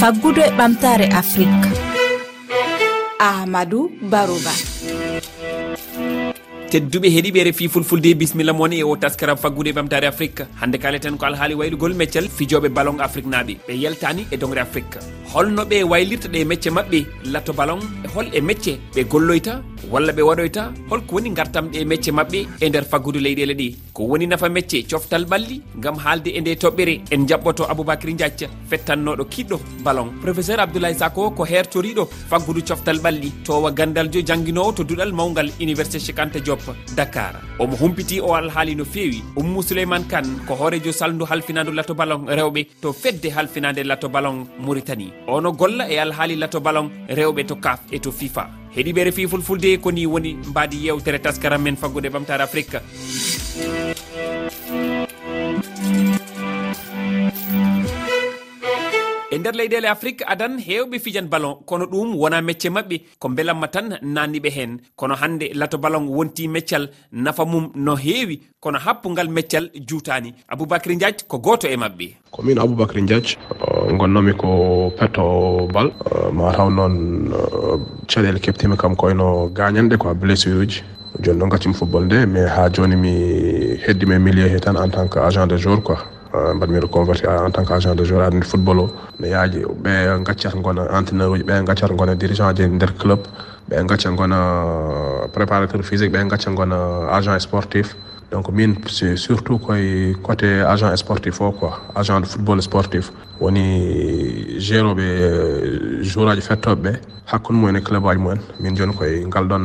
faggudu e ɓamtare afrique ahmadou barouba. Tedduɓe heeɗiɓe refi fulfulde bisimilla moon e o taskaram faggude e ɓamtare afrique hande kaleten ko alhaali waylugol meccal fijoɓe ballon afrique naaɓe. Ɓe yaltani e dongre afrique holno ɓe waylirta ɗe mecce maɓɓe latto balon e hol e mecce ɓe golloyta walla ɓe waɗoyta holko woni gartamɗe e mecce maɓɓe e nder faggudu leyɗele ɗi. Ko woni nafa mecce coftal ɓalli gam haalde e nde toɓɓere en jaɓɓoto aboubacry diacca fettannoɗo kiɗɗo balon professeur abdoulaye sako ko hertoriɗo faggudu coftal ɓalli towa gandal jo jangguinowo to duɗal mawgal université chikanta diop dakar. Omo humpiti o alhaali no feewi ummu souleymane kane ko hoorejo saldu halfinadu latto balon rewɓe to fedde halfinade latto balon mauritanie. ono golla e alhaali lato balon rewɓe to kaf e to fifa. Heeɗiɓe refifulfulde koni woni mbadi yewtere taskaram men faggude ɓamtare afrique. nder leyɗele afrique adan hewɓe fijan ballon. Kono ɗum wona mecce mabɓe ko belamma tan nanniɓe hen. Kono hande lato ballon wonti meccal nafa mum no heewi. Kono happugal meccal juutani aboubacry diadj ko goto e mabɓe komin aboubacry diadj uh, gonnomi ko petto bal uh, mataw noon uh, caɗele keptimi kam koyno gañanɗe quoi blessure uji joni noon gaccimi football nde mais ha joni mi heddimi e milieu he tan en tant que agent de jour quoi. Euh, mbaɗmi reconverti en tant que agent de joueur aɗa football o. Ne yaaji ɓe gaccat gona entraîneur uji ɓe gaccat gona dirigent ji nder club ɓe gacca gona euh, préparateur physique ɓe gacca gona agent sportif. Donc min surtout koye côté agent sportif o quoi. Agent de football sportif. Woni géroɓe euh, jour aji fettoɓe ɓe hakkude mumen e club aji mumen. Min joni koye ngal ɗon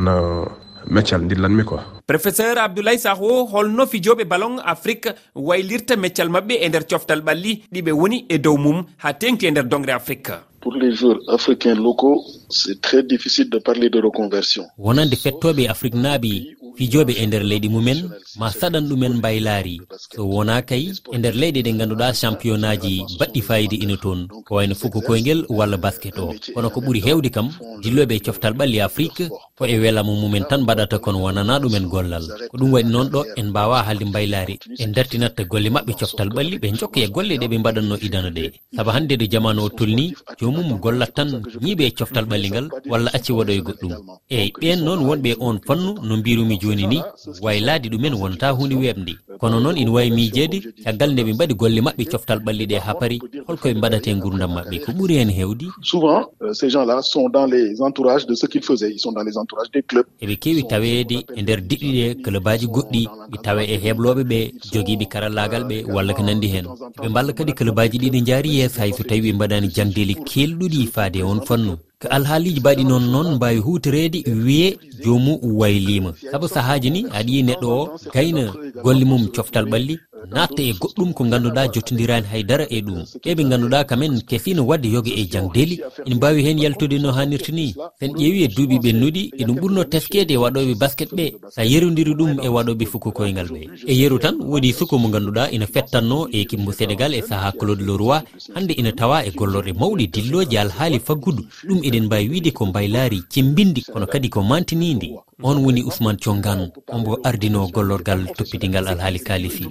meccal dillanmi quoi. professeur abdoulaye saho holno fijoɓe ballon afrique waylirta meccal mabɓe e nder coftal ɓalli ɗiɓe woni e dow mum ha tengti e nder dongre afrique. Pour les joueurs africains locaux c'est très difficile de parler de reconversion. Wonande fettoɓe afrique naaɓi fijoɓe e nder leydi mumen ma saɗan ɗumen mbaylaari so wona kay e nder leyɗe ɗe ngannduɗa championnat ji baɗɗi fayide ina toon. Ko wayno fukko koyngel walla basket o. Kono ko ɓuri hewde kam dilloɓe e coftal ɓalli afrique ko e welamo mumen tan mbaɗata kono wonana ɗumen go gollal. Ko ɗum waɗi noon ɗo en mbawa haalde mbaylaari. En dartinatta golle maɓɓe coftal ɓalli ɓe jokka e golle ɗe ɓe mbaɗanno idana ɗe. Saabu hannde de jamanu o tolni jomum gollat tan ñiiɓe e coftal ɓalli ngal walla acci waɗoye goɗɗum. Eyyi ɓen noon wonɓe on fannu no mbirumi joni ni waylaade ɗumen wonta hunde weɓde kono noon ina wawi miijeede caggal nde ɓe mbaɗi golle maɓɓe coftal ɓalli ɗe ha paari holkoɓe mbaɗate e gurdam maɓɓe. Ko ɓuuri hen hewdi souvent euh, ces gens là sont dans les entourages de ce qu'ils faisaient. Ils sont dans les entourages des clubs. Eɓe kewi taweede e nder diɗɗi jiɗiɗe clubaji goɗɗi ɓe tawa e hebloɓe ɓe joguiɓe karallagal ɓe walla ko nandi hen. Ɓe mballa kadi clubaji ɗi ɗe jaari yeeso hay so tawi ɓe mbaɗani jangdeli kelɗuɗi faade on fannu ko alhaaliji mbaɗi noon noon mbawi hutorede wiye jomum waylima. Saabu sahaji ni aɗa yi neɗɗo o gayna golle mum coftal ɓalli natta e goɗɗum ko ganduɗa jottodirani haydara e ɗum. Ɓe ɓe ganduɗa kamen kefino wadde yoga e jangdeli ina mbawi hen yaltude no hannirta ni. Sen ƴeewi e duuɓi ɓennuɗi eɗum ɓurno teskede e waɗoɓe basket ɓe. Sa yerodiri ɗum e waɗoɓe fuko koyngal ɓe. E yeru tan woodi suko mo ganduɗa ina fettanno e kimbo sénégal e saaha claude leroy. Hande ina tawa e gollorɗe mawɗe dilloji alhaali faggudu. Ɗum eɗen mbawi wiide ko mbaylaari cembindi kono kadi ko mantinidi on woni ousmane thiongan ombo ardino gollorgal toppitigal alhaali kalifi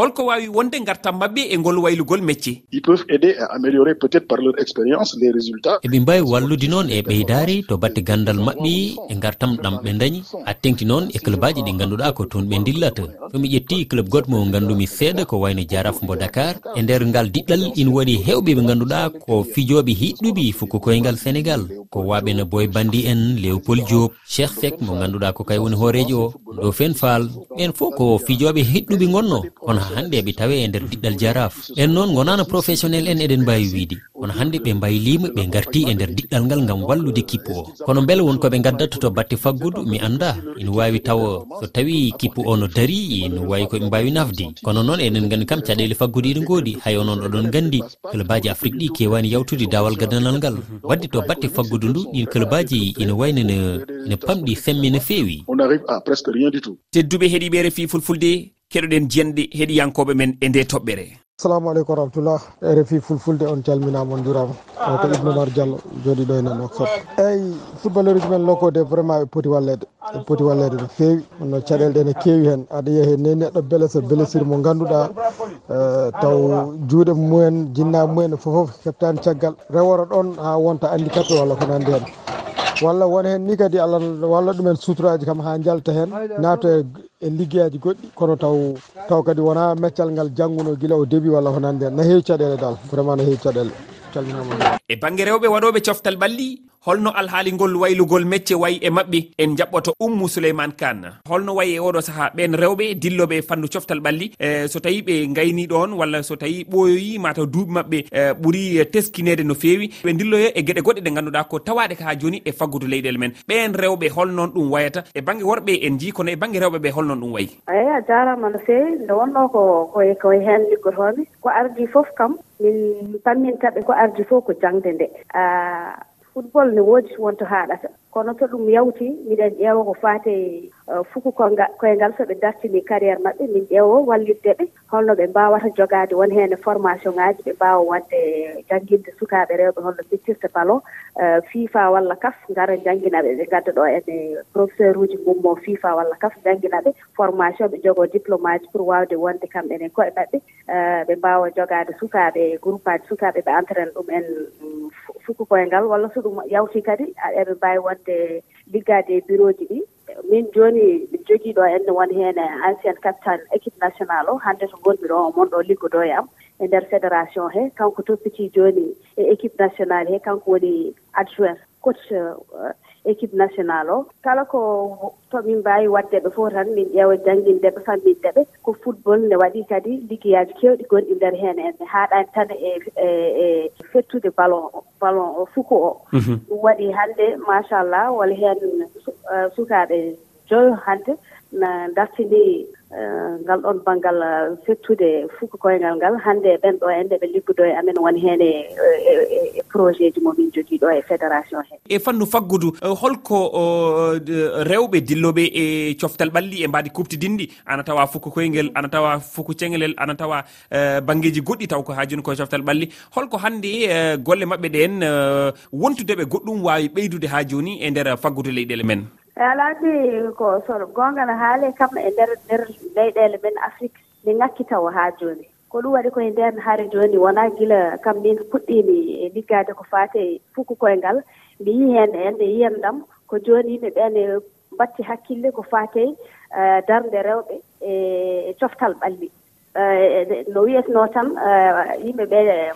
holko wawi wonde gartam mabɓe e ngol waylugol métier eɓe mbawi wallude noon e ɓeydare to batte gandal maɓɓe e gartam ɗam ɓe dañi a tengti noon e club aji ɗi ganduɗa ko toon ɓe dillata somi ƴetti club goto mo gandumi seeɗa ko wayno jaraf mbo dakar. E nder ngal diɗɗal ina waɗi hewɓe ɓe ganduɗa ko fijoɓe hiɗɗuɓe fokko koyngal sénégal. ko waɓena boy bandi en léopold diop cheikh fek mo ganduɗa ko kay woni hoorejo o ɗo fen fall ɓen fof ko fijoɓe heɗɗuɓe gonno kono hande ɓe tawe e nder diɗɗal jaraf ɓen noon gonano professionnel en eɗen mbawi wiide. kono hannde ɓe mbaylima ɓe garti e nder diɗɗal ngal ngam wallude kippu o. Kono beele wonkoɓe gaddata to batte faggudu mi annda ina wawi tawa so tawi kippu o no daari no wawi koɓe mbawi nafde kono noon eɗen gandi kam caɗele faggudu ina goodi hay onoon oɗon gandi clubaji afrique ɗi kewani yawtude dawal gadanal ngal. Wadde to batte faggudu ndu ɗin clubaji ina wayno ne ne pamɗi semmi no feewi. Tedduɓe heeɗiɓe refi fulfulde keɗoɗen jiyanɗe heeɗiyankoɓe men e nde toɓɓere. assalamu aleykum warahmatullah. Rfi fulfulde on calminama on jurama o ko ibnoumar diallo jooɗi ɗo enen oxford eyyi footballeur uji men lokode vraiment ɓe poti wallede ɓe poti wallede no fewi no caɗele ɗe ne kewi hen. Aɗa yiya hen ni neɗɗo belesa blessure mo ganduɗa e, taw juuɗe mumen jinnaɓe mumen fofoof heftani caggal. Rewora ɗon ha wonta andi handicapé e walla ko nandi hen. walla won hen ni kadi allah walla ɗumen suturaji kam ha jalta hen naato e, e liggeyaji goɗɗi. Kono taw taw kadi wona meccal ngal jangguno guila o début walla honande na heewi caɗele dal vraiment no heewi caɗele. Calminama. E banggue rewɓe waɗoɓe coftal ɓalli holno alhaalingol waylugol mecce wayi e maɓɓe en jaɓɓoto ummu souleyman kane holno wayi e oɗo saaha ɓen rewɓe dilloɓe fannu coftal ɓalli e so tawi ɓe gayni ɗon walla so tawi ɓooyoyi mataw duuɓi maɓɓe e, ɓuuri teskinede no fewi ɓe dilloyo e gueɗe goɗɗe ɗe ganduɗa ko tawaɗe ka ha joni e faggudu leyɗele men. Ɓen rewɓe holnoon ɗum wayata e banggue worɓe en jii kono e banggue rewɓe ɓe holnoon ɗum wayi. Eyi a jarama no fewi nde wonno ko koye koye hen liggotomi ko ardi foof kam min pammintaɓe ko ardi fof ko jangde nde. football ne woodi wonto haaɗata kono to ɗum yawti miɗen ƴeewa ko faate eh, fuku koyngal so ɓe dartini carriére maɓɓe min ƴeewo wallitde ɓe. Holno ɓe mbawata jogaade won heen formation ŋaaji ɓe mbawa wadde jangguinde sukaaɓe rewɓe holno fittirta ballon. Eh, fifa walla kaf ngara jangguinaɓe ɓe gadda ɗo ene professeur uji mummo fifa walla kaf jangguinaɓe formation ɓe jogo diplôme aji pour wawde wonde kamɓene koye maɓɓe. Eh, ɓe mbawa jogaade sukaaɓe groupe aji sukaaɓe ɓe entraine ɗum en sukku koyngal walla so ɗum yawti kadi eɓe mbawi wonde liggade e bureau ji ɗi. Min joni mi jogii ɗo enne won heen e ancien capitane équipe national o hannde to gonmi ɗo o mon ɗo liggodo e am e ndeer fédération he. Kanko toppiti joni e équipe national he kanko woni adjoint coach équipe national o. Kala ko tomin mbawi wadde ɓe fof tan min ƴeewa jangguinde ɓe famminde ɓe ko football ne waɗi kadi liggeyaji kewɗi gonɗi e nder hen enne haɗani tan e, e e fettude ballon ballon o fuko o. Mhm. Ɗum waɗi hande machallah wala hen eh, sukaɓe joyo hande na dartini Eh, ngal ɗon banngal eh, fettude fuka koyngal ngal hannde ɓen ɗo en nde ɓe liggudo e amen woni heen eh, e, e, e projet ji momin jogii ɗo e fédération he. E fannu faggudu holko rewɓe dilloɓe e coftal ɓalli e mbaadi kuptidinɗi ana tawa fuka koyngel ana tawa fuku ceŋelel ana tawa banggueji goɗɗi taw ko ha joni koye coftal ɓalli. Holko hannde golle maɓɓe ɗen wontudeɓe goɗɗum wawi ɓeydude ha joni e nder faggudu leyɗele men. ala anndi ko goonga no haale kam e ndeer nder leyɗeele men afrique mi ŋakkitawa haa jooni. Ko ɗum waɗi koye nden hare jooni wonaa gila kam min puɗɗiimi e liggaade ko faate fukku koye ngal mi yii heen heen e yiyen ɗam ko jooni yimɓe ɓeene mbatti hakkille ko faate eh, darnde rewɓe e, e coftal ɓalli. Eh, e, no wiyetnoo tan eh, yimɓe ɓee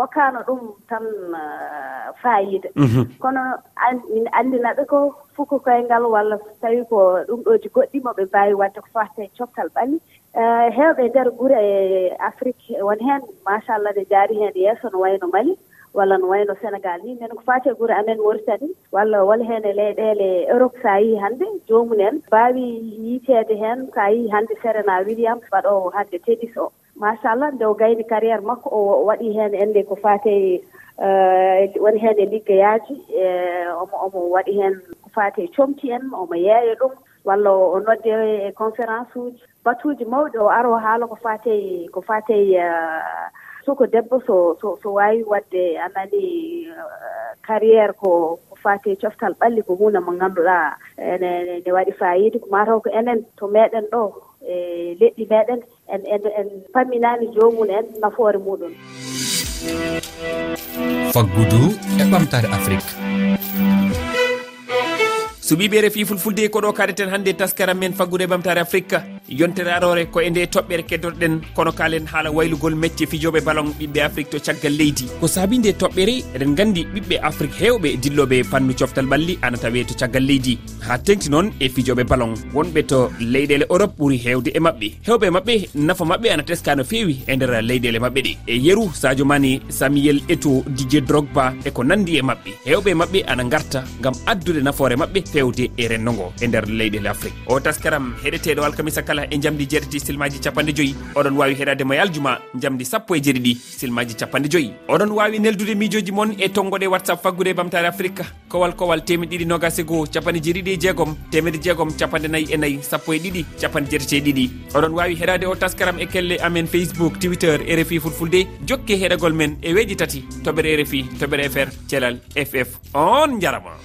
hokkano ɗum tan uh, fayida mhm. kono min anndina ɓe ko fuko koyngal walla tawii ko ɗum ɗoji goɗɗimo ɓe mbaawi waɗde ko fate coftal ɓalli. Uh, Hewɓe e ndeer gure e afrique e woni heen machallah ne jaari heen e yeeso no wayno mali walla no wayno sénégal ni minen ko fati e gure amen woritani walla wala heen e leyɗeele europe so a yii hannde joomumen mbaawi yiiteede heen so a yii hannde serena williams waɗoowo hannde tennis o. machallah nde o gayni carriére makko o waɗi heen ennde ko fate eh, woni heen e liggeyaaji e eh, omo omo waɗi heen ko faate comti en omo yeeya ɗum walla o nodde e conférence uji. Batuuji mawɗi o aro haala ko faate ko fate eh, soko debbo so so so waawi waɗde anani carriére ko ko faate coftal ɓalli ko huunde mo ngannduɗaa ene ne waɗi fayida. Ko mataw ko enen to meeɗen ɗo e leɗɗi meɗen en en en pamminani jomum en nafoore muɗum. Faggudu e ɓamtare afrique. So ɓiɓe refi fulfulde koɗo kaɗeten hannde taskaram men faggude e ɓamtare afrique yontere arore ko e nde toɓɓere keddotoɗen kono kalen haala waylugol métier fijoɓe ballon ɓiɓɓe afrique to caggal leydi. Ko saabi nde toɓɓere eɗen gandi ɓiɓɓe afrique hewɓe dilloɓe fannu coftal ɓalli ana tawe to caggal leydi. Ha tengti noon e fijoɓe ballon wonɓe to leyɗele europe ɓuuri hewde e mabɓe hewɓe mabɓe nafa mabɓe ana teska no fewi e nder leyɗele mabɓe ɗe. E yeru sadio mani samuel eto dj drogba e ko nandi e mabɓe hewɓe mabɓe ana garta gam addude nafoore mabɓe fewde e rendogo e nder leyɗele afrique. O taskaram heɗeteɗo alkamisa kala kala e jamdi jeetati silmaji capanɗe joyyi oɗon wawi heɗadema e aljuma jamdi sappo e jeeɗiɗi silmaji capanɗe joyyi oɗon wawi neldude miijoji moon e tonggoɗe whatsapp faggude bamtare afrique kowal kowal temeɗe ɗiɗi nogas e goho capanɗe jeeɗiɗi e jeegom. Temedde jeegom capanɗe nayyi e nayyi sappo e ɗiɗi capanɗe jeetati e ɗiɗi. Oɗon wawi heɗade o taskaram e kelle amen facebook twitter rfi fulfulde. Jokke heɗagol men e weeji tati. Toɓere rfi toɓere fr thelal ff on jarama